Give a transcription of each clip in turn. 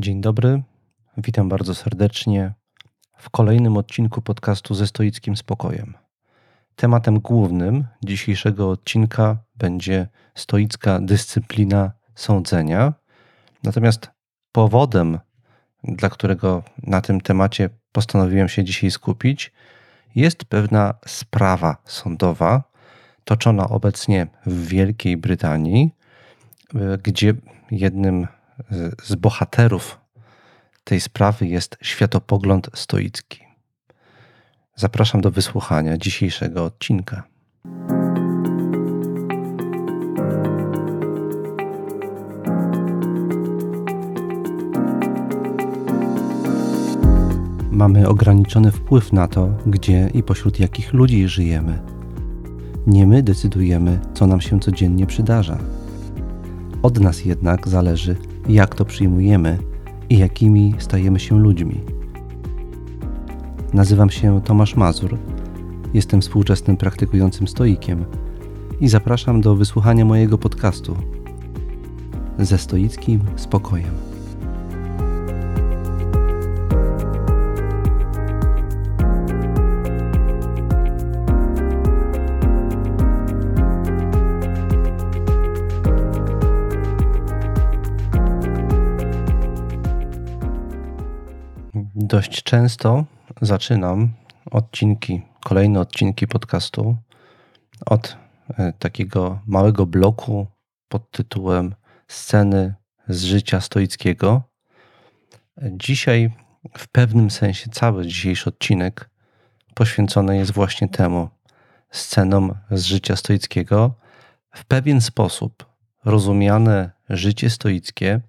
Dzień dobry, witam bardzo serdecznie w kolejnym odcinku podcastu ze stoickim spokojem. Tematem głównym dzisiejszego odcinka będzie stoicka dyscyplina sądzenia. Natomiast powodem, dla którego na tym temacie postanowiłem się dzisiaj skupić, jest pewna sprawa sądowa toczona obecnie w Wielkiej Brytanii, gdzie jednym z bohaterów tej sprawy jest światopogląd stoicki. Zapraszam do wysłuchania dzisiejszego odcinka. Mamy ograniczony wpływ na to, gdzie i pośród jakich ludzi żyjemy. Nie my decydujemy, co nam się codziennie przydarza. Od nas jednak zależy, jak to przyjmujemy i jakimi stajemy się ludźmi. Nazywam się Tomasz Mazur, jestem współczesnym praktykującym stoikiem i zapraszam do wysłuchania mojego podcastu ze stoickim spokojem. Dość często zaczynam odcinki, kolejne odcinki podcastu od e, takiego małego bloku pod tytułem Sceny z życia stoickiego. Dzisiaj, w pewnym sensie, cały dzisiejszy odcinek poświęcony jest właśnie temu scenom z życia stoickiego. W pewien sposób rozumiane życie stoickie,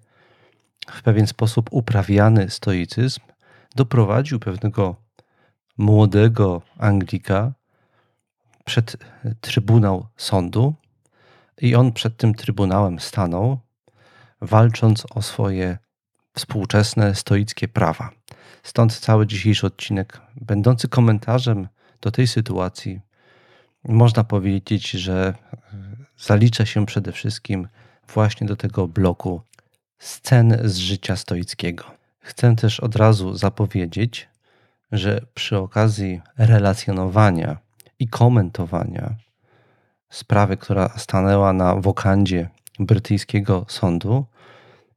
w pewien sposób uprawiany stoicyzm doprowadził pewnego młodego Anglika przed trybunał sądu i on przed tym trybunałem stanął, walcząc o swoje współczesne stoickie prawa. Stąd cały dzisiejszy odcinek, będący komentarzem do tej sytuacji, można powiedzieć, że zalicza się przede wszystkim właśnie do tego bloku scen z życia stoickiego. Chcę też od razu zapowiedzieć, że przy okazji relacjonowania i komentowania sprawy, która stanęła na wokandzie brytyjskiego sądu,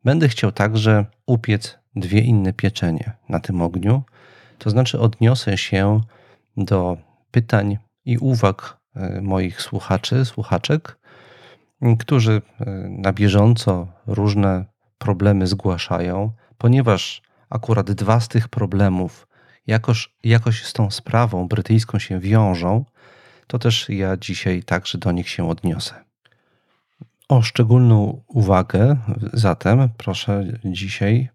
będę chciał także upiec dwie inne pieczenie na tym ogniu. To znaczy, odniosę się do pytań i uwag e, moich słuchaczy, słuchaczek, którzy e, na bieżąco różne problemy zgłaszają, ponieważ akurat dwa z tych problemów jakoś, jakoś z tą sprawą brytyjską się wiążą, to też ja dzisiaj także do nich się odniosę. O szczególną uwagę zatem proszę dzisiaj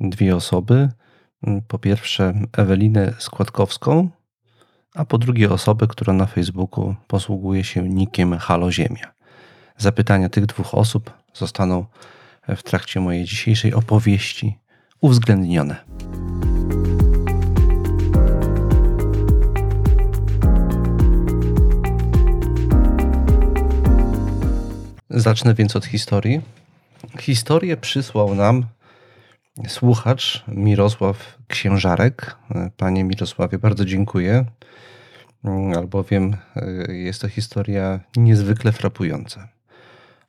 dwie osoby. Po pierwsze Ewelinę Składkowską, a po drugie osobę, która na Facebooku posługuje się nikiem Halo Ziemia. Zapytania tych dwóch osób zostaną w trakcie mojej dzisiejszej opowieści uwzględnione. Zacznę więc od historii. Historię przysłał nam słuchacz Mirosław Księżarek. Panie Mirosławie, bardzo dziękuję, albowiem e, jest to historia niezwykle frapująca.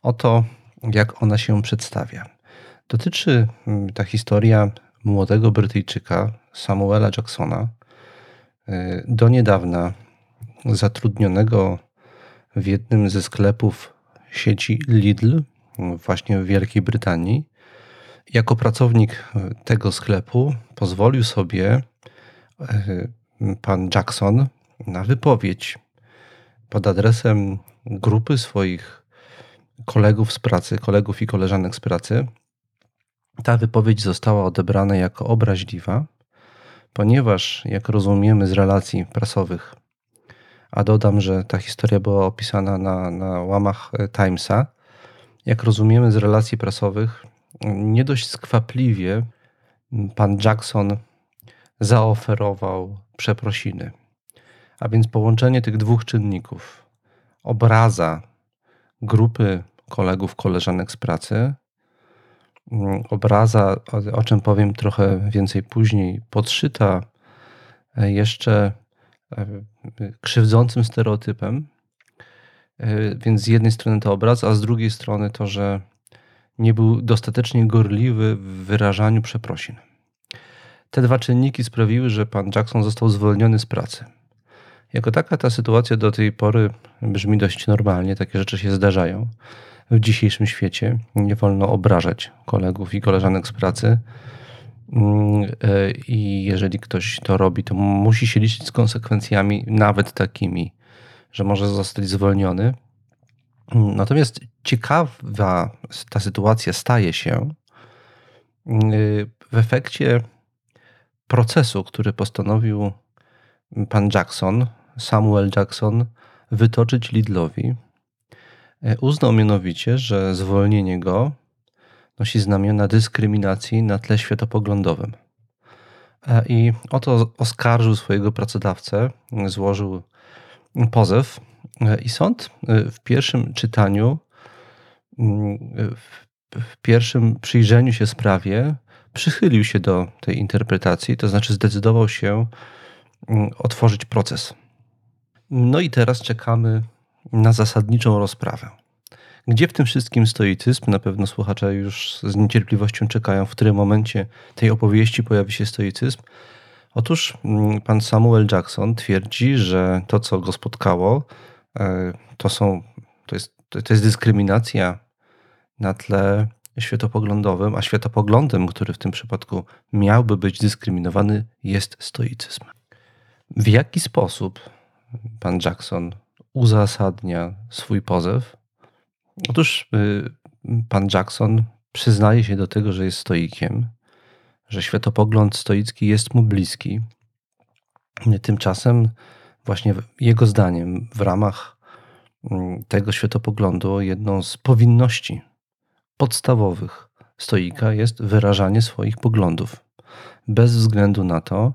Oto jak ona się przedstawia. Dotyczy mm, ta historia młodego Brytyjczyka Samuela Jacksona, y, do niedawna zatrudnionego w jednym ze sklepów sieci Lidl, właśnie w Wielkiej Brytanii. Jako pracownik tego sklepu pozwolił sobie y, pan Jackson na wypowiedź pod adresem grupy swoich kolegów z pracy, kolegów i koleżanek z pracy, ta wypowiedź została odebrana jako obraźliwa, ponieważ, jak rozumiemy z relacji prasowych, a dodam, że ta historia była opisana na, na łamach e, Timesa, jak rozumiemy z relacji prasowych, nie dość skwapliwie pan Jackson zaoferował przeprosiny. A więc połączenie tych dwóch czynników, obraza grupy kolegów, koleżanek z pracy mm, obraza, o czym powiem trochę więcej później, podszyta e, jeszcze e, krzywdzącym stereotypem. E, więc z jednej strony to obraz, a z drugiej strony to, że nie był dostatecznie gorliwy w wyrażaniu przeprosin. Te dwa czynniki sprawiły, że pan Jackson został zwolniony z pracy. Jako taka ta sytuacja do tej pory brzmi dość normalnie, takie rzeczy się zdarzają. W dzisiejszym świecie nie wolno obrażać kolegów i koleżanek z pracy. Mm, e, I jeżeli ktoś to robi, to musi się liczyć z konsekwencjami, nawet takimi, że może zostać zwolniony. Natomiast ciekawa ta sytuacja staje się mm, w efekcie procesu, który postanowił pan Jackson, Samuel Jackson, wytoczyć Lidlowi. E, uznał mianowicie, że zwolnienie go nosi znamiona dyskryminacji na tle światopoglądowym. E, I oto oskarżył swojego pracodawcę, złożył pozew e, i sąd w pierwszym czytaniu, mm, w pierwszym przyjrzeniu się sprawie przychylił się do tej interpretacji, to znaczy zdecydował się mm, otworzyć proces. No i teraz czekamy na zasadniczą rozprawę. Gdzie w tym wszystkim stoicyzm? Na pewno słuchacze już z niecierpliwością czekają, w którym momencie tej opowieści pojawi się stoicyzm. Otóż mm, pan Samuel Jackson twierdzi, że to, co go spotkało, e, to, są, to, jest, to jest dyskryminacja na tle światopoglądowym, a światopoglądem, który w tym przypadku miałby być dyskryminowany, jest stoicyzm. W jaki sposób pan Jackson uzasadnia swój pozew? Otóż y, pan Jackson przyznaje się do tego, że jest stoikiem, że światopogląd stoicki jest mu bliski. Tymczasem, właśnie jego zdaniem, w ramach mm, tego światopoglądu, jedną z powinności podstawowych stoika jest wyrażanie swoich poglądów, bez względu na to,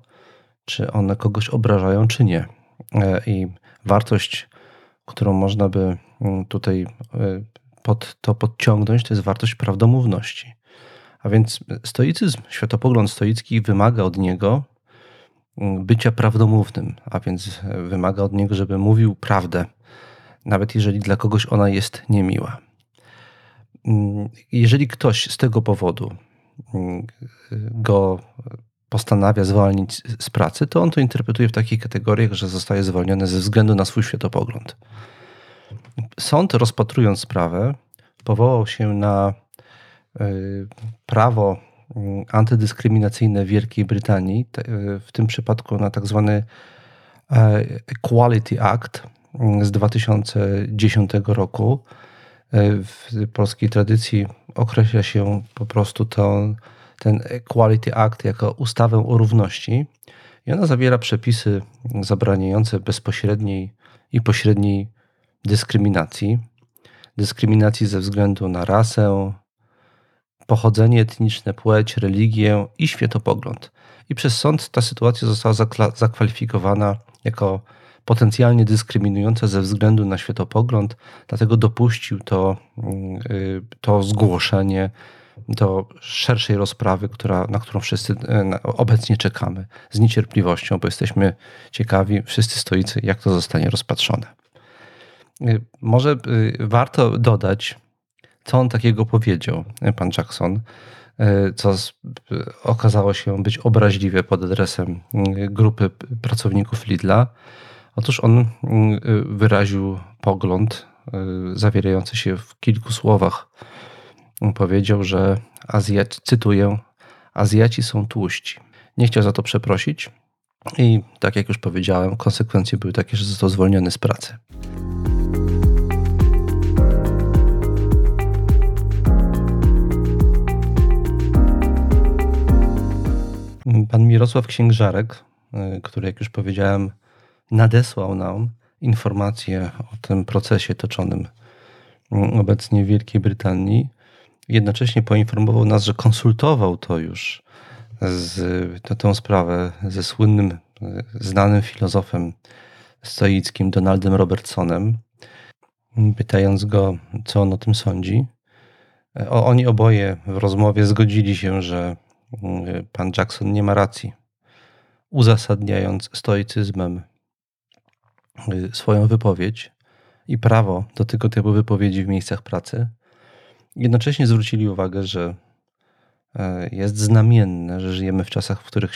czy one kogoś obrażają, czy nie. E, I wartość, którą można by mm, tutaj e, pod to podciągnąć, to jest wartość prawdomówności. A więc stoicyzm, światopogląd stoicki wymaga od niego mm, bycia prawdomównym, a więc wymaga od niego, żeby mówił prawdę, nawet jeżeli dla kogoś ona jest niemiła. Mm, jeżeli ktoś z tego powodu go postanawia zwolnić z pracy, to on to interpretuje w takich kategoriach, że zostaje zwolniony ze względu na swój światopogląd. Sąd, rozpatrując sprawę, powołał się na y, prawo mm, antydyskryminacyjne Wielkiej Brytanii, y, w tym przypadku na tak zwany e, Equality Act z 2010 roku, E, w polskiej tradycji określa się po prostu to, ten Equality Act jako ustawę o równości i ona zawiera przepisy zabraniające bezpośredniej i pośredniej dyskryminacji. Dyskryminacji ze względu na rasę, pochodzenie etniczne, płeć, religię i światopogląd. I przez sąd ta sytuacja została zakwalifikowana jako potencjalnie dyskryminujące ze względu na światopogląd, dlatego dopuścił to, mm, y, to zgłoszenie do szerszej rozprawy, która, na którą wszyscy y, obecnie czekamy z niecierpliwością, bo jesteśmy ciekawi, wszyscy stoicy, jak to zostanie rozpatrzone. Y, może warto dodać, co on takiego powiedział, pan Jackson, co okazało się być obraźliwe pod adresem grupy pracowników Lidla. Otóż on wyraził pogląd zawierający się w kilku słowach. Powiedział, że Azjaci, cytuję, Azjaci są tłuści. Nie chciał za to przeprosić i tak jak już powiedziałem, konsekwencje były takie, że został zwolniony z pracy. Pan Mirosław Księżarek, y, który, jak już powiedziałem, nadesłał nam informacje o tym procesie toczonym obecnie w Wielkiej Brytanii. Jednocześnie poinformował nas, że konsultował to już z, tę, tę sprawę ze słynnym, znanym filozofem stoickim Donaldem Robertsonem, pytając go, co on o tym sądzi. Oni oboje w rozmowie zgodzili się, że mm, pan Jackson nie ma racji, uzasadniając stoicyzmem y, swoją wypowiedź i prawo do tego typu wypowiedzi w miejscach pracy. Jednocześnie zwrócili uwagę, że e, jest znamienne, że żyjemy w czasach, w których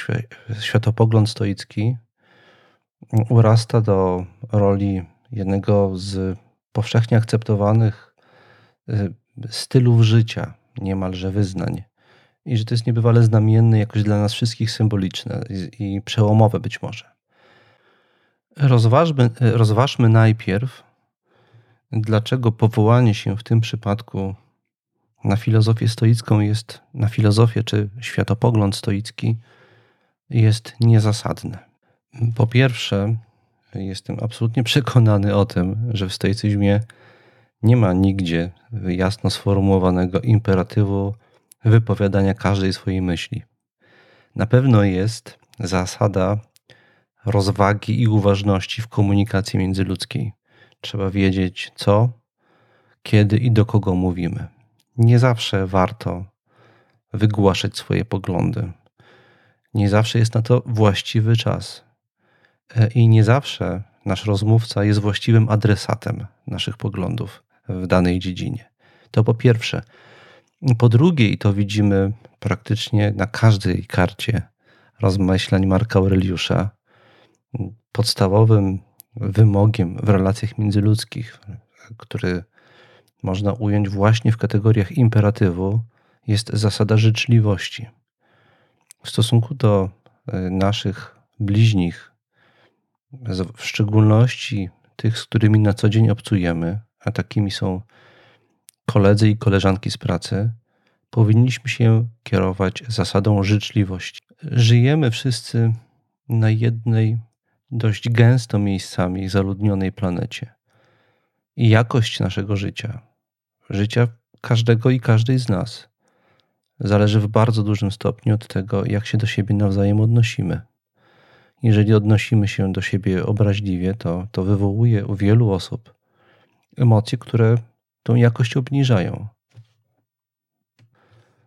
światopogląd stoicki urasta do roli jednego z powszechnie akceptowanych y, stylów życia, niemalże wyznań. I że to jest niebywale znamienne, jakoś dla nas wszystkich symboliczne i, przełomowe być może. Rozważmy, rozważmy najpierw, dlaczego powołanie się w tym przypadku na filozofię stoicką jest, na filozofię czy światopogląd stoicki jest niezasadne. Po pierwsze, jestem absolutnie przekonany o tym, że w stoicyzmie nie ma nigdzie jasno sformułowanego imperatywu wypowiadania każdej swojej myśli. Na pewno jest zasada rozwagi i uważności w komunikacji międzyludzkiej. Trzeba wiedzieć, co, kiedy i do kogo mówimy. Nie zawsze warto wygłaszać swoje poglądy. Nie zawsze jest na to właściwy czas. E, I nie zawsze nasz rozmówca jest właściwym adresatem naszych poglądów w danej dziedzinie. To po pierwsze. Po drugie, i to widzimy praktycznie na każdej karcie rozmyślań Marka Aureliusza, podstawowym wymogiem w relacjach międzyludzkich, który można ująć właśnie w kategoriach imperatywu, jest zasada życzliwości. W stosunku do e, naszych bliźnich, w szczególności tych, z którymi na co dzień obcujemy, a takimi są koledzy i koleżanki z pracy, powinniśmy się kierować zasadą życzliwości. Żyjemy wszyscy na jednej dość gęsto miejscami zaludnionej planecie. I jakość naszego życia, życia każdego i każdej z nas, zależy w bardzo dużym stopniu od tego, jak się do siebie nawzajem odnosimy. Jeżeli odnosimy się do siebie obraźliwie, to, to wywołuje u wielu osób emocje, które tą jakość obniżają.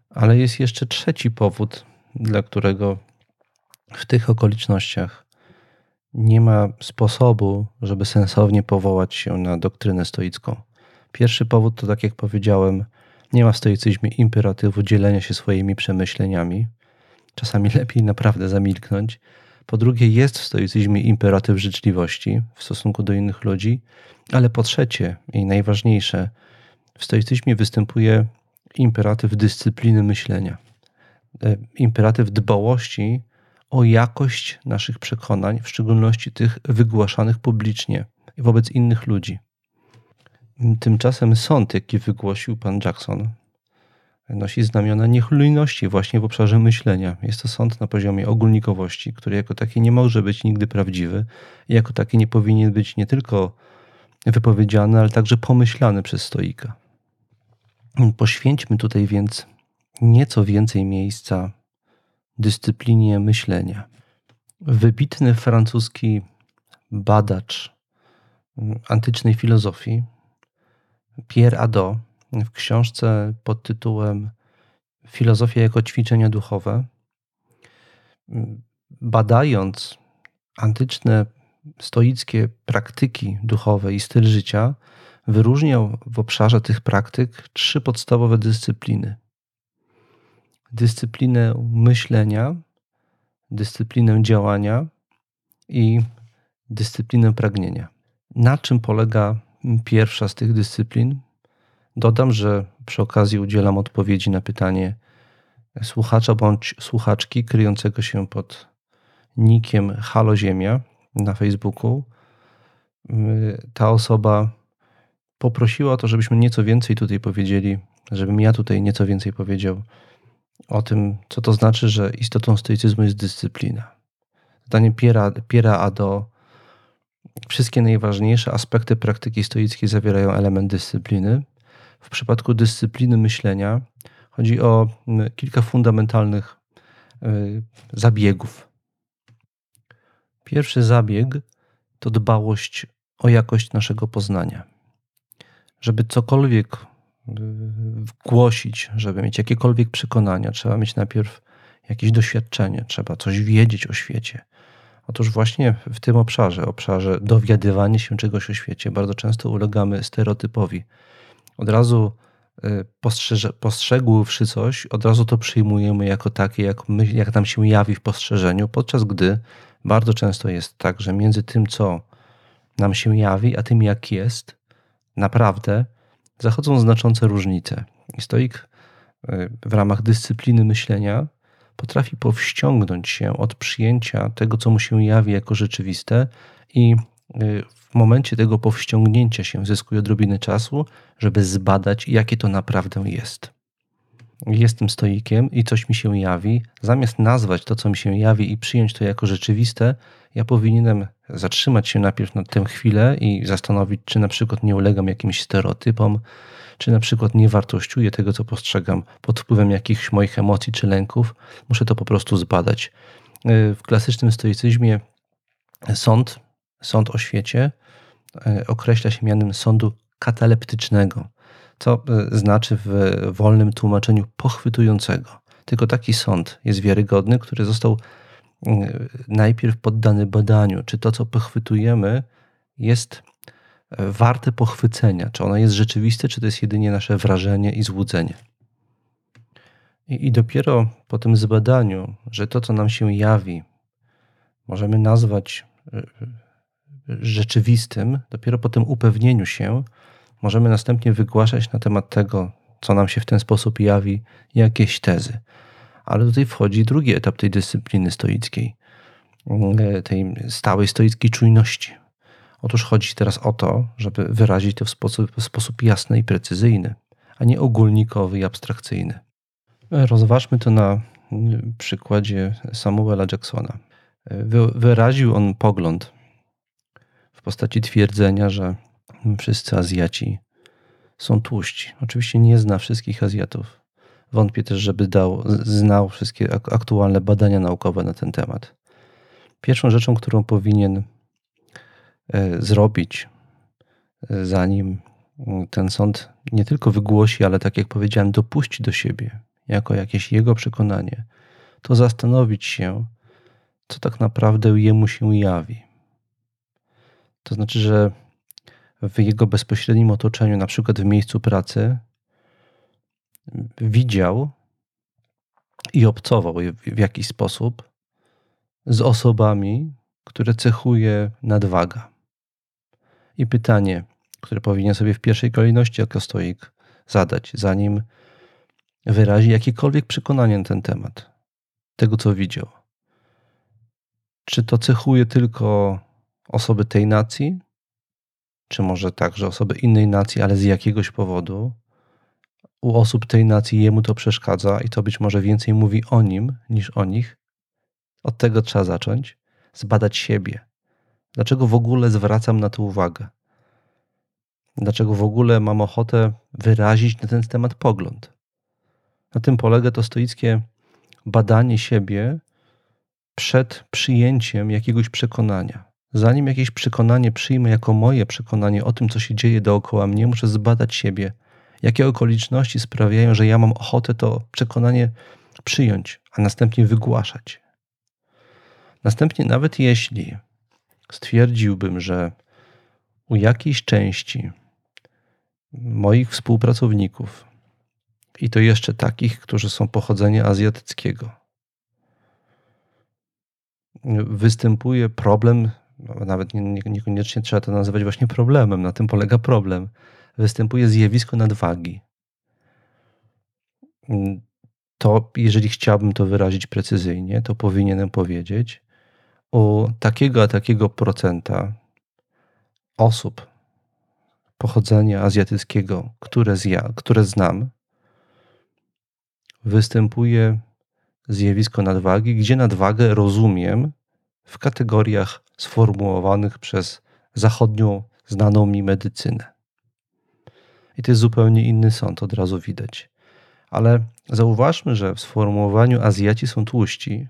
Ale jest jeszcze trzeci powód, dla którego w tych okolicznościach nie ma sposobu, żeby sensownie powołać się na doktrynę stoicką. Pierwszy powód to, tak jak powiedziałem, nie ma w stoicyzmie imperatywu dzielenia się swoimi przemyśleniami. Czasami lepiej naprawdę zamilknąć. Po drugie, jest w stoicyzmie imperatyw życzliwości w stosunku do innych ludzi, ale po trzecie i najważniejsze, w stoicyzmie występuje imperatyw dyscypliny myślenia, e, imperatyw dbałości o jakość naszych przekonań, w szczególności tych wygłaszanych publicznie wobec innych ludzi. Tymczasem sąd, jaki wygłosił pan Jackson, nosi znamiona niechlujności właśnie w obszarze myślenia. Jest to sąd na poziomie ogólnikowości, który jako taki nie może być nigdy prawdziwy i jako taki nie powinien być nie tylko wypowiedziany, ale także pomyślany przez stoika. Poświęćmy tutaj więc nieco więcej miejsca dyscyplinie myślenia. Wybitny francuski badacz antycznej filozofii, Pierre Adot, w książce pod tytułem Filozofia jako ćwiczenia duchowe, badając antyczne stoickie praktyki duchowe i styl życia, wyróżniał w obszarze tych praktyk trzy podstawowe dyscypliny: dyscyplinę myślenia, dyscyplinę działania i dyscyplinę pragnienia. Na czym polega pierwsza z tych dyscyplin? Dodam, że przy okazji udzielam odpowiedzi na pytanie słuchacza bądź słuchaczki kryjącego się pod nikiem Halo Ziemia na Facebooku. Ta osoba poprosiła o to, żebyśmy nieco więcej tutaj powiedzieli, żebym ja tutaj nieco więcej powiedział o tym, co to znaczy, że istotą stoicyzmu jest dyscyplina. Zdaniem Piera, Piera a do wszystkie najważniejsze aspekty praktyki stoickiej zawierają element dyscypliny. W przypadku dyscypliny myślenia chodzi o kilka fundamentalnych y, zabiegów. Pierwszy zabieg to dbałość o jakość naszego poznania. Żeby cokolwiek głosić, żeby mieć jakiekolwiek przekonania, trzeba mieć najpierw jakieś doświadczenie, trzeba coś wiedzieć o świecie. Otóż właśnie w tym obszarze, obszarze dowiadywania się czegoś o świecie, bardzo często ulegamy stereotypowi. Od razu y, postrzegłszy coś, od razu to przyjmujemy jako takie, jak, my, jak nam się jawi w postrzeżeniu, podczas gdy bardzo często jest tak, że między tym, co nam się jawi, a tym, jak jest, naprawdę zachodzą znaczące różnice. I stoik y, w ramach dyscypliny myślenia potrafi powściągnąć się od przyjęcia tego, co mu się jawi jako rzeczywiste i y, w momencie tego powściągnięcia się zyskuje odrobinę czasu, żeby zbadać, jakie to naprawdę jest. Jestem stoikiem i coś mi się jawi. Zamiast nazwać to, co mi się jawi i przyjąć to jako rzeczywiste, ja powinienem zatrzymać się najpierw na tę chwilę i zastanowić, czy na przykład nie ulegam jakimś stereotypom, czy na przykład nie wartościuję tego, co postrzegam pod wpływem jakichś moich emocji czy lęków. Muszę to po prostu zbadać. W klasycznym stoicyzmie sąd, sąd o świecie e, określa się mianem sądu kataleptycznego, co e, znaczy w wolnym tłumaczeniu pochwytującego. Tylko taki sąd jest wiarygodny, który został najpierw poddany badaniu, czy to, co pochwytujemy, jest e, warte pochwycenia, czy ono jest rzeczywiste, czy to jest jedynie nasze wrażenie i złudzenie. I, dopiero po tym zbadaniu, że to, co nam się jawi, możemy nazwać e, e, rzeczywistym, dopiero po tym upewnieniu się, możemy następnie wygłaszać na temat tego, co nam się w ten sposób jawi, jakieś tezy. Ale tutaj wchodzi drugi etap tej dyscypliny stoickiej, e, tej stałej stoickiej czujności. Otóż chodzi teraz o to, żeby wyrazić to w sposób, w sposób jasny i precyzyjny, a nie ogólnikowy i abstrakcyjny. Rozważmy to na przykładzie Samuela Jacksona. Wyraził on pogląd w postaci twierdzenia, że wszyscy Azjaci są tłuści. Oczywiście nie zna wszystkich Azjatów. Wątpię też, żeby dał, znał wszystkie aktualne badania naukowe na ten temat. Pierwszą rzeczą, którą powinien e, zrobić, e, zanim ten sąd nie tylko wygłosi, ale tak jak powiedziałem, dopuści do siebie jako jakieś jego przekonanie, to zastanowić się, co tak naprawdę jemu się jawi. To znaczy, że w jego bezpośrednim otoczeniu, na przykład w miejscu pracy, widział i obcował w jakiś sposób z osobami, które cechuje nadwaga. I pytanie, które powinien sobie w pierwszej kolejności jako stoik zadać, zanim wyrazi jakiekolwiek przekonanie na ten temat, tego co widział. Czy to cechuje tylko osoby tej nacji, czy może także osoby innej nacji, ale z jakiegoś powodu u osób tej nacji jemu to przeszkadza i to być może więcej mówi o nim niż o nich. Od tego trzeba zacząć, zbadać siebie. Dlaczego w ogóle zwracam na to uwagę? Dlaczego w ogóle mam ochotę wyrazić na ten temat pogląd? Na tym polega to stoickie badanie siebie przed przyjęciem jakiegoś przekonania. Zanim jakieś przekonanie przyjmę jako moje przekonanie o tym, co się dzieje dookoła mnie, muszę zbadać siebie, jakie okoliczności sprawiają, że ja mam ochotę to przekonanie przyjąć, a następnie wygłaszać. Następnie, nawet jeśli stwierdziłbym, że u jakiejś części moich współpracowników, i to jeszcze takich, którzy są pochodzenia azjatyckiego, występuje problem, nawet niekoniecznie trzeba to nazywać właśnie problemem, na tym polega problem występuje zjawisko nadwagi. Mm, to, jeżeli chciałbym to wyrazić precyzyjnie, to powinienem powiedzieć o takiego a takiego procenta osób pochodzenia azjatyckiego, które, zja, które znam, występuje zjawisko nadwagi, gdzie nadwagę rozumiem w kategoriach sformułowanych przez zachodnią znaną mi medycynę. I to jest zupełnie inny sąd, od razu widać. Ale zauważmy, że w sformułowaniu Azjaci są tłuści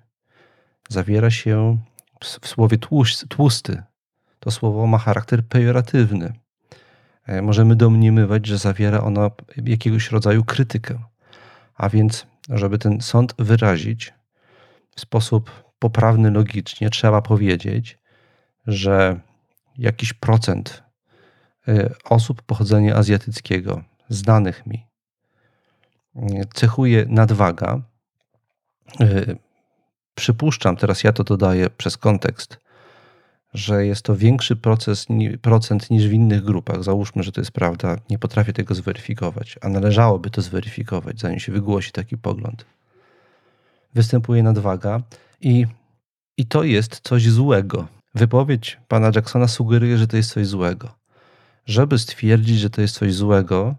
zawiera się w słowie tłusty. To słowo ma charakter pejoratywny. e, możemy domniemywać, że zawiera ona jakiegoś rodzaju krytykę. A więc, żeby ten sąd wyrazić w sposób poprawny logicznie, trzeba powiedzieć, że jakiś procent e, osób pochodzenia azjatyckiego, znanych mi, cechuje nadwaga. Przypuszczam, teraz ja to dodaję przez kontekst, że jest to większy proces, procent niż w innych grupach. Załóżmy, że to jest prawda. Nie potrafię tego zweryfikować, a należałoby to zweryfikować, zanim się wygłosi taki pogląd. Występuje nadwaga i, i to jest coś złego. Wypowiedź pana Jacksona sugeruje, że to jest coś złego. Żeby stwierdzić, że to jest coś złego,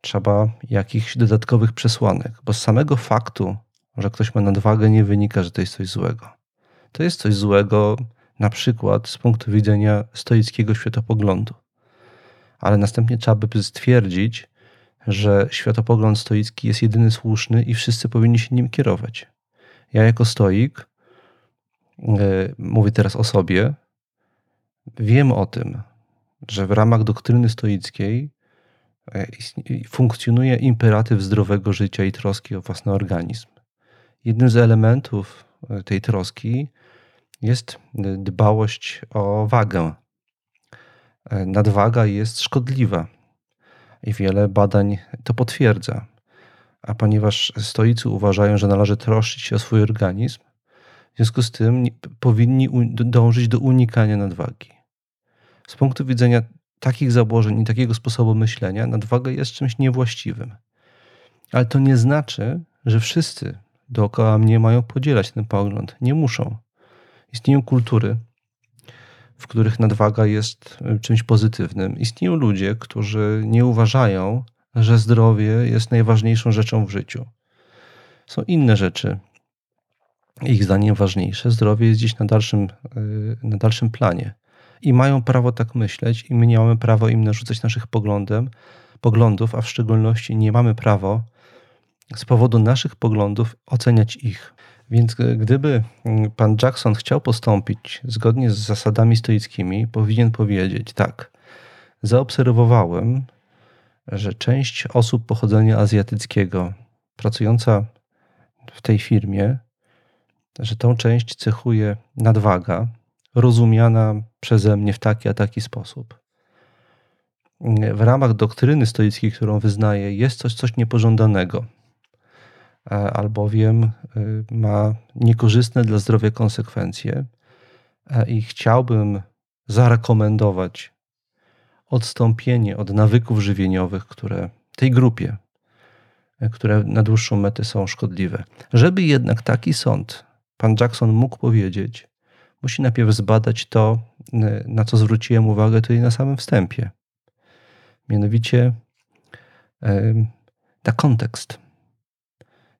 trzeba jakichś dodatkowych przesłanek, bo z samego faktu, że ktoś ma nadwagę, nie wynika, że to jest coś złego. To jest coś złego na przykład z punktu widzenia stoickiego światopoglądu. Ale następnie trzeba by stwierdzić, że światopogląd stoicki jest jedyny słuszny i wszyscy powinni się nim kierować. Ja jako stoik, e, mówię teraz o sobie, wiem o tym, że w ramach doktryny stoickiej e, funkcjonuje imperatyw zdrowego życia i troski o własny organizm. Jednym z elementów e, tej troski jest dbałość o wagę. Nadwaga jest szkodliwa i wiele badań to potwierdza. A ponieważ stoicy uważają, że należy troszczyć się o swój organizm, w związku z tym powinni dążyć do unikania nadwagi. Z punktu widzenia takich założeń i takiego sposobu myślenia, nadwaga jest czymś niewłaściwym. Ale to nie znaczy, że wszyscy dookoła mnie mają podzielać ten pogląd. Nie muszą. Istnieją kultury, w których nadwaga jest e, czymś pozytywnym. Istnieją ludzie, którzy nie uważają, że zdrowie jest najważniejszą rzeczą w życiu. Są inne rzeczy, ich zdaniem ważniejsze. Zdrowie jest gdzieś na dalszym, e, na dalszym planie. I mają prawo tak myśleć, i my nie mamy prawa im narzucać naszych poglądem, poglądów, a w szczególności nie mamy prawa z powodu naszych poglądów oceniać ich. Więc gdyby mm, pan Jackson chciał postąpić zgodnie z zasadami stoickimi, powinien powiedzieć tak. Zaobserwowałem, że część osób pochodzenia azjatyckiego pracująca w tej firmie, że tą część cechuje nadwaga, rozumiana przeze mnie w taki a taki sposób. W ramach doktryny stoickiej, którą wyznaję, jest coś, coś niepożądanego albowiem y, ma niekorzystne dla zdrowia konsekwencje i chciałbym zarekomendować odstąpienie od nawyków żywieniowych, które tej grupie, e, które na dłuższą metę są szkodliwe. Żeby jednak taki sąd pan Jackson mógł powiedzieć, musi najpierw zbadać to, na co zwróciłem uwagę tutaj na samym wstępie. Mianowicie na kontekst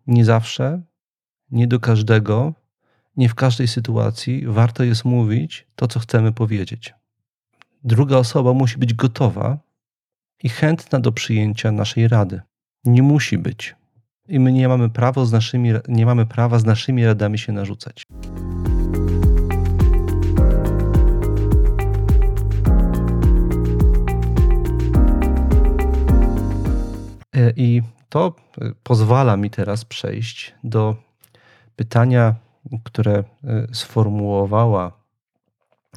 nie zawsze, nie do każdego, nie w każdej sytuacji warto jest mówić to, co chcemy powiedzieć. Druga osoba musi być gotowa i chętna do przyjęcia naszej rady. Nie musi być. I my nie mamy prawa z naszymi, nie mamy prawa z naszymi radami się narzucać. E, I to y, pozwala mi teraz przejść do pytania, które y, sformułowała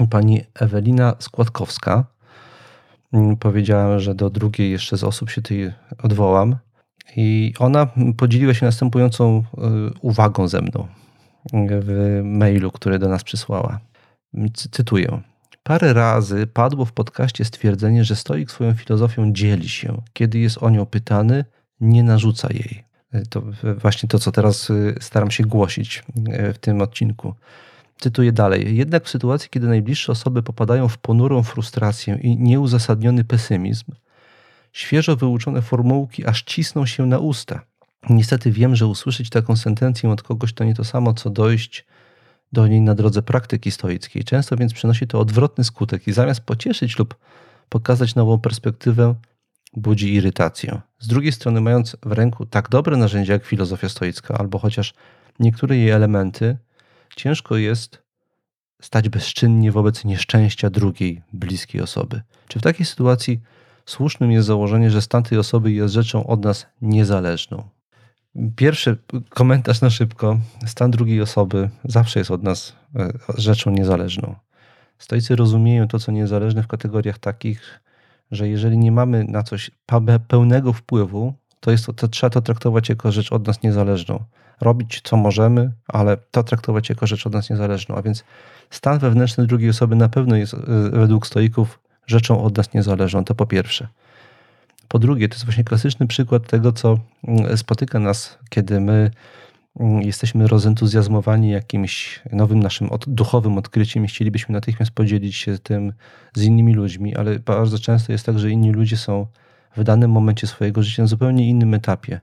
pani Ewelina Składkowska. Mm, powiedziałem, że do drugiej jeszcze z osób się tutaj odwołam. I ona podzieliła się następującą y, uwagą ze mną w mailu, który do nas przysłała. Cytuję. Parę razy padło w podcaście stwierdzenie, że stoik swoją filozofią dzieli się, kiedy jest o nią pytany nie narzuca jej. E, to właśnie to, co teraz staram się głosić w tym odcinku. Cytuję dalej. Jednak w sytuacji, kiedy najbliższe osoby popadają w ponurą frustrację i nieuzasadniony pesymizm, świeżo wyuczone formułki aż cisną się na usta. Niestety wiem, że usłyszeć taką sentencję od kogoś to nie to samo, co dojść do niej na drodze praktyki stoickiej. Często więc przynosi to odwrotny skutek i zamiast pocieszyć lub pokazać nową perspektywę, budzi irytację. Z drugiej strony, mając w ręku tak dobre narzędzia jak filozofia stoicka, albo chociaż niektóre jej elementy, ciężko jest stać bezczynnie wobec nieszczęścia drugiej bliskiej osoby. Czy w takiej sytuacji słusznym jest założenie, że stan tej osoby jest rzeczą od nas niezależną. Pierwszy komentarz na szybko. Stan drugiej osoby zawsze jest od nas e, rzeczą niezależną. Stoicy rozumieją to, co niezależne w kategoriach takich, że jeżeli nie mamy na coś pełnego wpływu, to, jest to, trzeba to traktować jako rzecz od nas niezależną. Robić co możemy, ale to traktować jako rzecz od nas niezależną. A więc stan wewnętrzny drugiej osoby na pewno jest e, według stoików rzeczą od nas niezależną. To po pierwsze. Po drugie, to jest właśnie klasyczny przykład tego, co mm, spotyka nas, kiedy my mm, jesteśmy rozentuzjazmowani jakimś nowym naszym duchowym odkryciem i chcielibyśmy natychmiast podzielić się tym z innymi ludźmi, ale bardzo często jest tak, że inni ludzie są w danym momencie swojego życia na zupełnie innym etapie.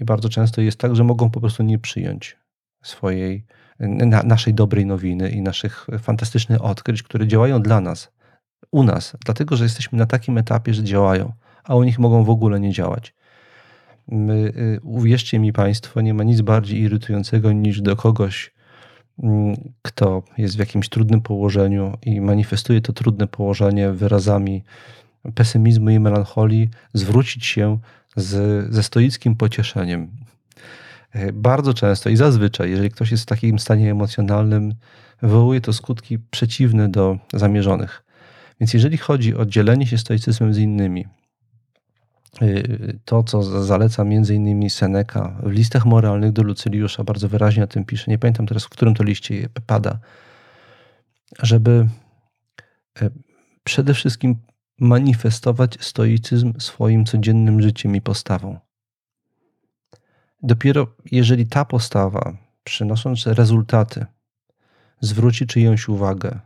I bardzo często jest tak, że mogą po prostu nie przyjąć swojej, na, naszej dobrej nowiny i naszych fantastycznych odkryć, które działają dla nas, u nas, dlatego że jesteśmy na takim etapie, że działają a u nich mogą w ogóle nie działać. My, y, uwierzcie mi Państwo, nie ma nic bardziej irytującego niż do kogoś, mm, kto jest w jakimś trudnym położeniu i manifestuje to trudne położenie wyrazami pesymizmu i melancholii, zwrócić się z, ze stoickim pocieszeniem. Y, bardzo często i zazwyczaj, jeżeli ktoś jest w takim stanie emocjonalnym, wywołuje to skutki przeciwne do zamierzonych. Więc jeżeli chodzi o dzielenie się stoicyzmem z innymi, Y, to, co zaleca między innymi Seneca w listach moralnych do Lucyliusza, bardzo wyraźnie o tym pisze, nie pamiętam teraz, w którym to liście pada, żeby e, przede wszystkim manifestować stoicyzm swoim codziennym życiem i postawą. Dopiero jeżeli ta postawa, przynosząc rezultaty, zwróci czyjąś uwagę,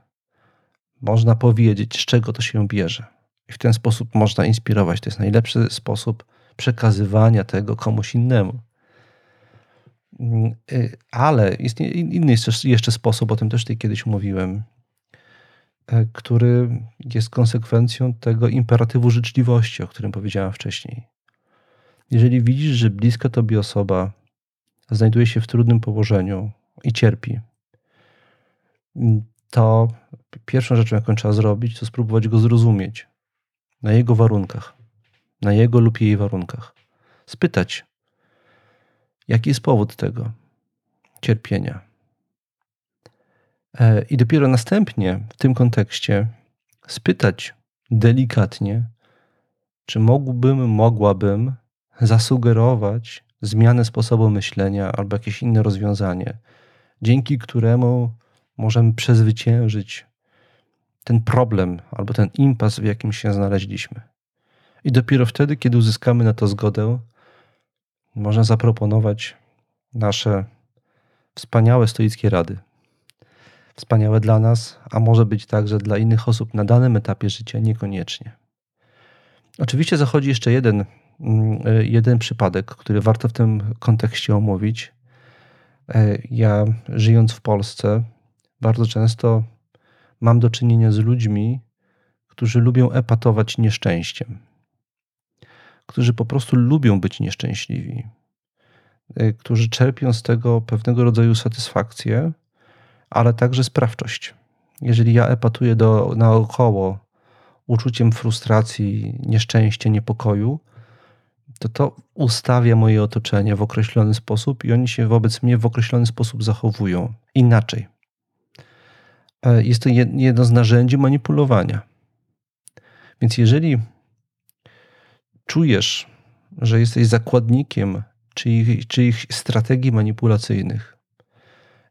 można powiedzieć, z czego to się bierze i w ten sposób można inspirować. To jest najlepszy sposób przekazywania tego komuś innemu. Mm, y, ale istnieje inny jeszcze sposób, o tym też tutaj kiedyś mówiłem, który jest konsekwencją tego imperatywu życzliwości, o którym powiedziałem wcześniej. Jeżeli widzisz, że bliska tobie osoba znajduje się w trudnym położeniu i cierpi, mm, to pierwszą rzeczą, jaką trzeba zrobić, to spróbować go zrozumieć na jego warunkach, na jego lub jej warunkach. Spytać, jaki jest powód tego cierpienia. E, I dopiero następnie w tym kontekście spytać delikatnie, czy mógłbym, mogłabym zasugerować zmianę sposobu myślenia albo jakieś inne rozwiązanie, dzięki któremu możemy przezwyciężyć ten problem albo ten impas, w jakim się znaleźliśmy. I dopiero wtedy, kiedy uzyskamy na to zgodę, można zaproponować nasze wspaniałe stoickie rady. Wspaniałe dla nas, a może być także dla innych osób na danym etapie życia niekoniecznie. Oczywiście zachodzi jeszcze jeden, mm, jeden przypadek, który warto w tym kontekście omówić. E, ja, żyjąc w Polsce, bardzo często mam do czynienia z ludźmi, którzy lubią epatować nieszczęściem, którzy po prostu lubią być nieszczęśliwi, e, którzy czerpią z tego pewnego rodzaju satysfakcję, ale także sprawczość. Jeżeli ja epatuję do, naokoło uczuciem frustracji, nieszczęścia, niepokoju, to to ustawia moje otoczenie w określony sposób i oni się wobec mnie w określony sposób zachowują inaczej. E, jest to jedno z narzędzi manipulowania. Więc jeżeli czujesz, że jesteś zakładnikiem czyich, czyich strategii manipulacyjnych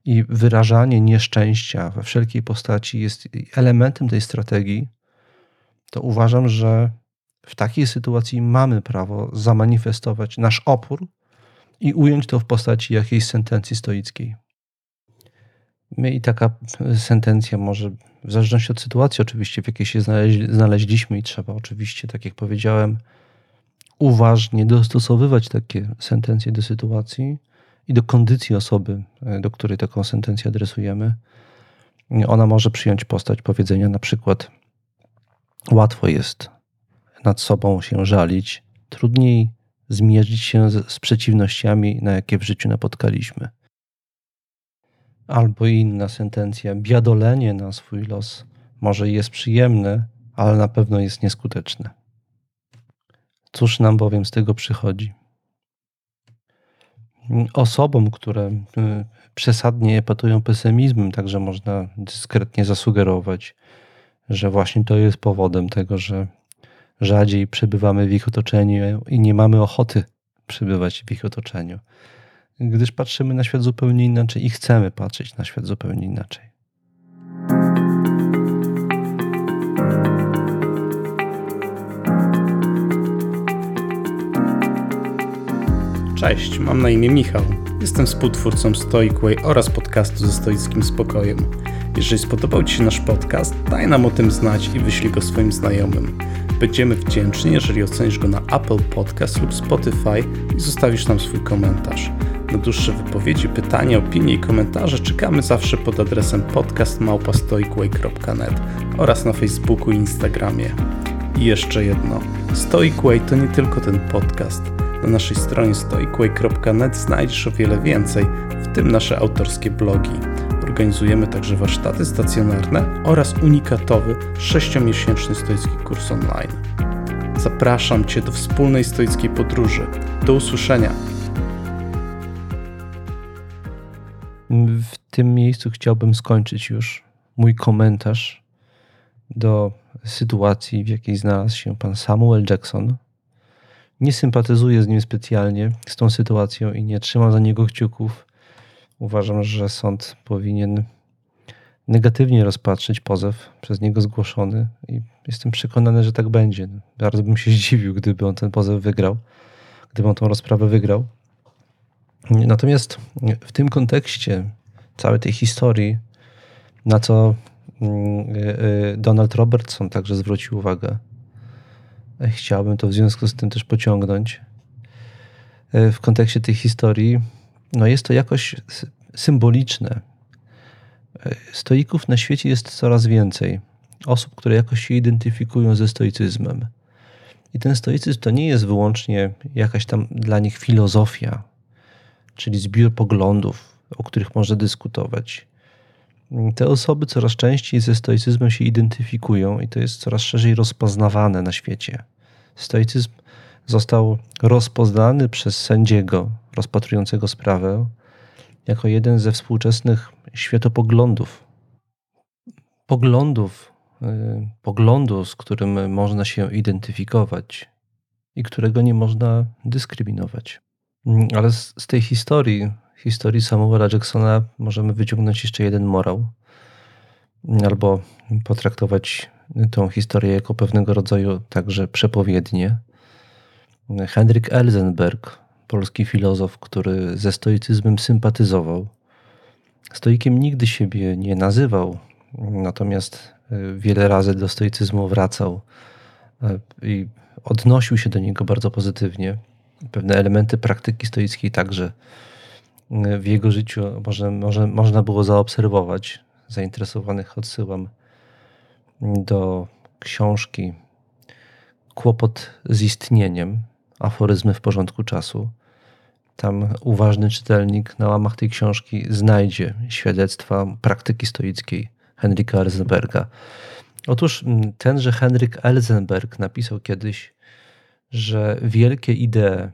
i wyrażanie nieszczęścia we wszelkiej postaci jest elementem tej strategii, to uważam, że w takiej sytuacji mamy prawo zamanifestować nasz opór i ująć to w postaci jakiejś sentencji stoickiej. My i taka sentencja może, w zależności od sytuacji oczywiście, w jakiej się znaleźliśmy i trzeba oczywiście, tak jak powiedziałem, uważnie dostosowywać takie sentencje do sytuacji i do kondycji osoby, e, do której taką sentencję adresujemy. Ona może przyjąć postać powiedzenia na przykład łatwo jest nad sobą się żalić, trudniej zmierzyć się z przeciwnościami, na jakie w życiu napotkaliśmy albo inna sentencja, biadolenie na swój los może jest przyjemne, ale na pewno jest nieskuteczne. Cóż nam bowiem z tego przychodzi? Osobom, które y, przesadnie epatują pesymizmem, także można dyskretnie zasugerować, że właśnie to jest powodem tego, że rzadziej przebywamy w ich otoczeniu i nie mamy ochoty przebywać w ich otoczeniu, gdyż patrzymy na świat zupełnie inaczej i chcemy patrzeć na świat zupełnie inaczej. Cześć, mam na imię Michał. Jestem współtwórcą Stoic Way oraz podcastu ze stoickim spokojem. Jeżeli spodobał Ci się nasz podcast, daj nam o tym znać i wyślij go swoim znajomym. Będziemy wdzięczni, jeżeli ocenisz go na Apple Podcast lub Spotify i zostawisz nam swój komentarz. Na dłuższe wypowiedzi, pytania, opinie i komentarze czekamy zawsze pod adresem podcastmałpastoicway.net oraz na Facebooku i Instagramie. I jeszcze jedno. Stoic Way to nie tylko ten podcast – na naszej stronie stoicway.net znajdziesz o wiele więcej, w tym nasze autorskie blogi. Organizujemy także warsztaty stacjonarne oraz unikatowy 6-miesięczny stoicki kurs online. Zapraszam Cię do wspólnej stoickiej podróży. Do usłyszenia! W tym miejscu chciałbym skończyć już mój komentarz do sytuacji, w jakiej znalazł się pan Samuel Jackson, nie sympatyzuję z nim specjalnie, z tą sytuacją i nie trzymam za niego kciuków. Uważam, że sąd powinien negatywnie rozpatrzyć pozew przez niego zgłoszony i jestem przekonany, że tak będzie. Bardzo bym się zdziwił, gdyby on ten pozew wygrał, gdyby on tą rozprawę wygrał. Natomiast w tym kontekście całej tej historii, na co mm, y, y, Donald Robertson także zwrócił uwagę, Chciałbym to w związku z tym też pociągnąć e, w kontekście tej historii. No jest to jakoś symboliczne. E, stoików na świecie jest coraz więcej. Osób, które jakoś się identyfikują ze stoicyzmem. I ten stoicyzm to nie jest wyłącznie jakaś tam dla nich filozofia, czyli zbiór poglądów, o których można dyskutować. Te osoby coraz częściej ze stoicyzmem się identyfikują i to jest coraz szerzej rozpoznawane na świecie. Stoicyzm został rozpoznany przez sędziego rozpatrującego sprawę jako jeden ze współczesnych światopoglądów. Poglądów, y, poglądu, z którym można się identyfikować i którego nie można dyskryminować. Ale z, z tej historii historii Samuela Jacksona możemy wyciągnąć jeszcze jeden morał, albo potraktować tą historię jako pewnego rodzaju także przepowiednie. Henryk Elzenberg, polski filozof, który ze stoicyzmem sympatyzował, stoikiem nigdy siebie nie nazywał, natomiast wiele razy do stoicyzmu wracał i odnosił się do niego bardzo pozytywnie. Pewne elementy praktyki stoickiej także w jego życiu może, może, można było zaobserwować. Zainteresowanych odsyłam do książki Kłopot z istnieniem, aforyzmy w porządku czasu. Tam uważny czytelnik na łamach tej książki znajdzie świadectwa praktyki stoickiej Henryka Elzenberga. Otóż tenże Henryk Elzenberg napisał kiedyś, że wielkie idee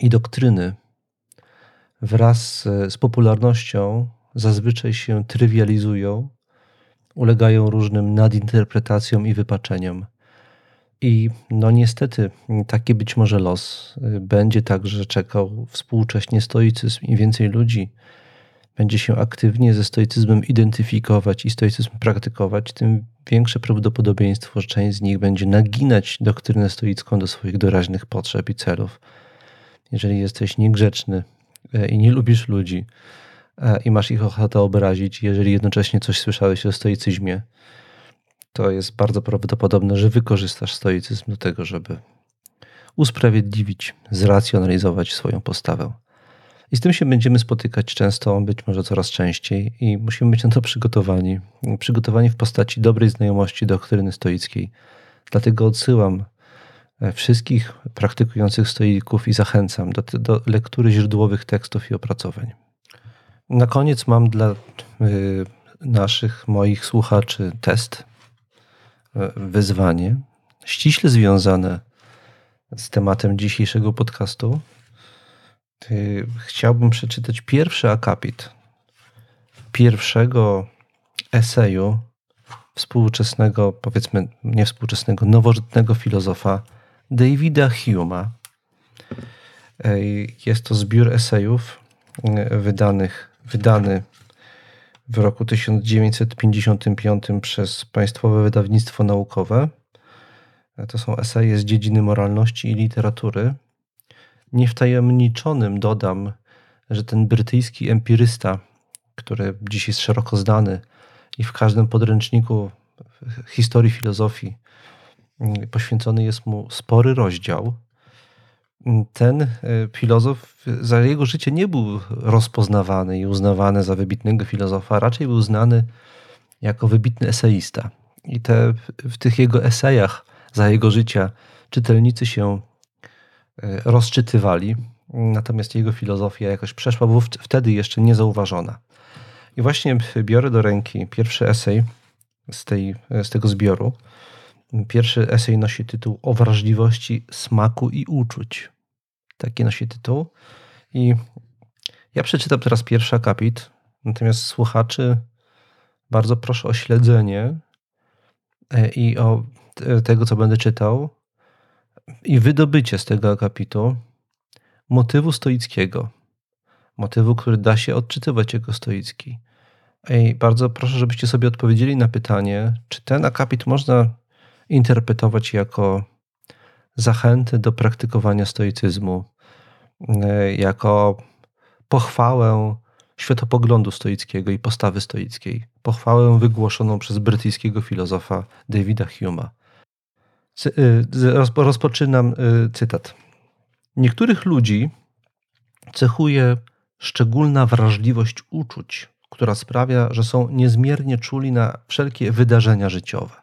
i doktryny wraz z popularnością zazwyczaj się trywializują, ulegają różnym nadinterpretacjom i wypaczeniom. I no niestety taki być może los będzie także czekał współcześnie stoicyzm i więcej ludzi będzie się aktywnie ze stoicyzmem identyfikować i stoicyzm praktykować, tym większe prawdopodobieństwo, że część z nich będzie naginać doktrynę stoicką do swoich doraźnych potrzeb i celów. Jeżeli jesteś niegrzeczny, i nie lubisz ludzi e, i masz ich ochotę obrazić, jeżeli jednocześnie coś słyszałeś o stoicyzmie, to jest bardzo prawdopodobne, że wykorzystasz stoicyzm do tego, żeby usprawiedliwić, zracjonalizować swoją postawę. I z tym się będziemy spotykać często, być może coraz częściej, i musimy być na to przygotowani. Przygotowani w postaci dobrej znajomości doktryny stoickiej. Dlatego odsyłam E, wszystkich praktykujących stoików i zachęcam do, do lektury źródłowych tekstów i opracowań. Na koniec mam dla y, naszych, moich słuchaczy test, y, wyzwanie, ściśle związane z tematem dzisiejszego podcastu. Chciałbym przeczytać pierwszy akapit pierwszego eseju współczesnego, powiedzmy nie współczesnego, nowożytnego filozofa Davida Hume'a. Jest to zbiór esejów e, wydanych, wydany w roku 1955 przez Państwowe Wydawnictwo Naukowe. E, to są eseje z dziedziny moralności i literatury. Niewtajemniczonym dodam, że ten brytyjski empirysta, który dziś jest szeroko znany i w każdym podręczniku historii filozofii poświęcony jest mu spory rozdział. Ten e, filozof za jego życie nie był rozpoznawany i uznawany za wybitnego filozofa, raczej był znany jako wybitny eseista. I te, w tych jego esejach za jego życia czytelnicy się rozczytywali, natomiast jego filozofia jakoś przeszła wtedy jeszcze niezauważona. I właśnie biorę do ręki pierwszy esej z, tej, z tego zbioru. Pierwszy esej nosi tytuł O wrażliwości smaku i uczuć. Taki nosi tytuł. I ja przeczytam teraz pierwszy akapit, natomiast słuchaczy bardzo proszę o śledzenie e, i o tego, co będę czytał, i wydobycie z tego akapitu motywu stoickiego. Motywu, który da się odczytywać jako stoicki. I bardzo proszę, żebyście sobie odpowiedzieli na pytanie, czy ten akapit można interpretować jako zachętę do praktykowania stoicyzmu, e, jako pochwałę światopoglądu stoickiego i postawy stoickiej, pochwałę wygłoszoną przez brytyjskiego filozofa Davida Hume'a. Y, rozpoczynam y, cytat. Niektórych ludzi cechuje szczególna wrażliwość uczuć, która sprawia, że są niezmiernie czuli na wszelkie wydarzenia życiowe.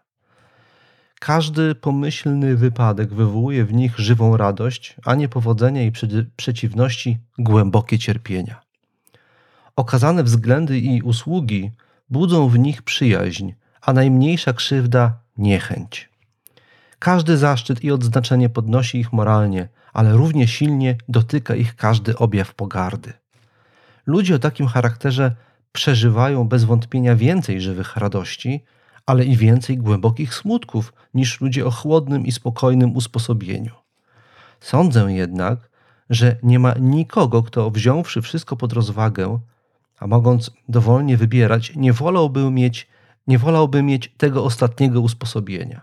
Każdy pomyślny wypadek wywołuje w nich żywą radość, a niepowodzenia i przeciwności głębokie cierpienia. Okazane względy i usługi budzą w nich przyjaźń, a najmniejsza krzywda niechęć. Każdy zaszczyt i odznaczenie podnosi ich moralnie, ale równie silnie dotyka ich każdy objaw pogardy. Ludzie o takim charakterze przeżywają bez wątpienia więcej żywych radości, ale i więcej głębokich smutków niż ludzie o chłodnym i spokojnym usposobieniu. Sądzę jednak, że nie ma nikogo, kto wziąwszy wszystko pod rozwagę, a mogąc dowolnie wybierać, nie wolałby mieć, nie wolałby mieć tego ostatniego usposobienia.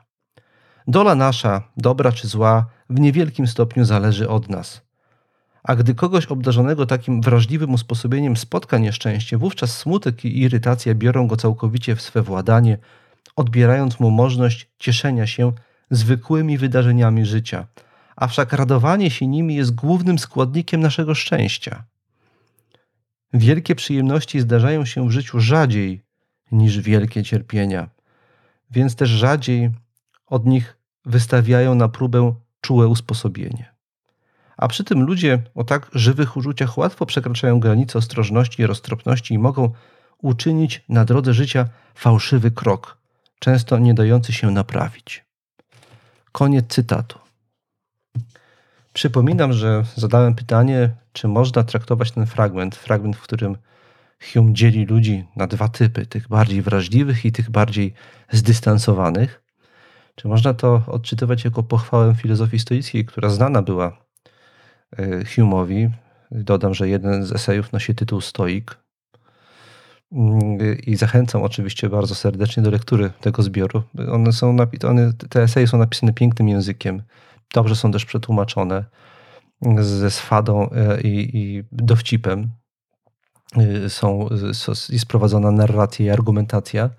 Dola nasza, dobra czy zła, w niewielkim stopniu zależy od nas. A gdy kogoś obdarzonego takim wrażliwym usposobieniem spotka nieszczęście, wówczas smutek i irytacja biorą go całkowicie w swe władanie, odbierając mu możliwość cieszenia się zwykłymi wydarzeniami życia. A wszak radowanie się nimi jest głównym składnikiem naszego szczęścia. Wielkie przyjemności zdarzają się w życiu rzadziej niż wielkie cierpienia, więc też rzadziej od nich wystawiają na próbę czułe usposobienie. A przy tym ludzie o tak żywych uczuciach łatwo przekraczają granice ostrożności i roztropności i mogą uczynić na drodze życia fałszywy krok, często nie dający się naprawić. Koniec cytatu. Przypominam, że zadałem pytanie, czy można traktować ten fragment, fragment, w którym Hume dzieli ludzi na dwa typy, tych bardziej wrażliwych i tych bardziej zdystansowanych. Czy można to odczytywać jako pochwałę filozofii stoickiej, która znana była e, Hume'owi? Dodam, że jeden z esejów nosi tytuł Stoik. Mm, I zachęcam oczywiście bardzo serdecznie do lektury tego zbioru. One są, one, te eseje są napisane pięknym językiem, dobrze są też przetłumaczone ze swadą e, i, i dowcipem. E, są, jest prowadzona narracja i argumentacja.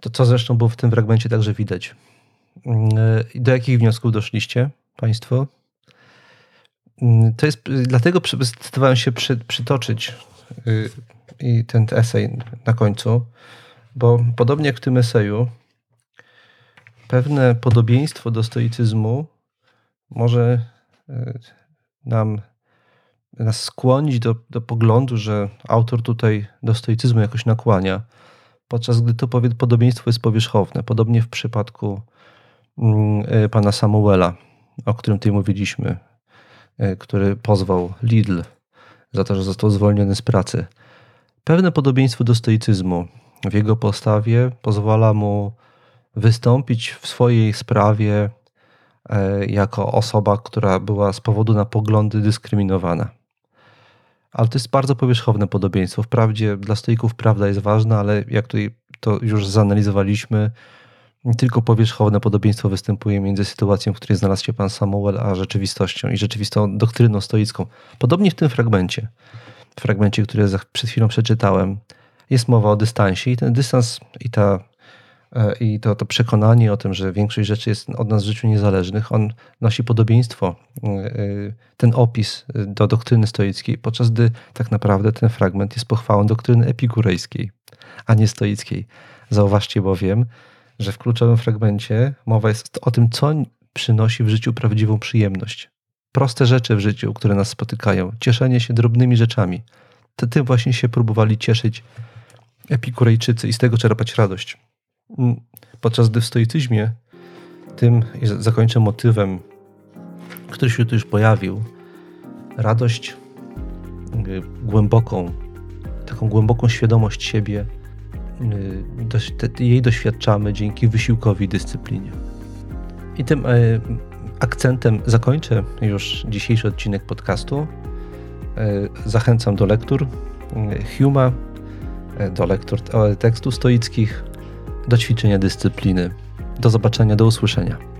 To co zresztą było w tym fragmencie także widać. Mm, e, do jakich wniosków doszliście Państwo? Mm, to jest, dlatego zdecydowałem się przy, przytoczyć y, i ten esej na końcu, bo podobnie jak w tym eseju, pewne podobieństwo do stoicyzmu może y, nam nas skłonić do, do poglądu, że autor tutaj do stoicyzmu jakoś nakłania, podczas gdy to podobieństwo jest powierzchowne. Podobnie w przypadku mm, y, pana Samuela, o którym tutaj mówiliśmy, e, który pozwał Lidl za to, że został zwolniony z pracy. Pewne podobieństwo do stoicyzmu w jego postawie pozwala mu wystąpić w swojej sprawie e, jako osoba, która była z powodu na poglądy dyskryminowana. Ale to jest bardzo powierzchowne podobieństwo. Wprawdzie dla stoików prawda jest ważna, ale jak tutaj to już zanalizowaliśmy, tylko powierzchowne podobieństwo występuje między sytuacją, w której znalazł się pan Samuel, a rzeczywistością i rzeczywistą doktryną stoicką. Podobnie w tym fragmencie, fragmencie, który przed chwilą przeczytałem, jest mowa o dystansie i ten dystans i, ta, e, i to, to przekonanie o tym, że większość rzeczy jest od nas w życiu niezależnych, on nosi podobieństwo, e, e, ten opis do doktryny stoickiej, podczas gdy tak naprawdę ten fragment jest pochwałą doktryny epikurejskiej, a nie stoickiej. Zauważcie bowiem, że w kluczowym fragmencie mowa jest o tym, co przynosi w życiu prawdziwą przyjemność. Proste rzeczy w życiu, które nas spotykają, cieszenie się drobnymi rzeczami. To tym właśnie się próbowali cieszyć epikurejczycy i z tego czerpać radość. Mm, podczas gdy w stoicyzmie tym zakończę motywem, który się tu już pojawił, radość y, głęboką, taką głęboką świadomość siebie, Y, jej doświadczamy dzięki wysiłkowi dyscyplinie. I tym y, akcentem zakończę już dzisiejszy odcinek podcastu. Y, zachęcam do lektur Huma, do lektur tekstów stoickich, do ćwiczenia dyscypliny. Do zobaczenia, do usłyszenia.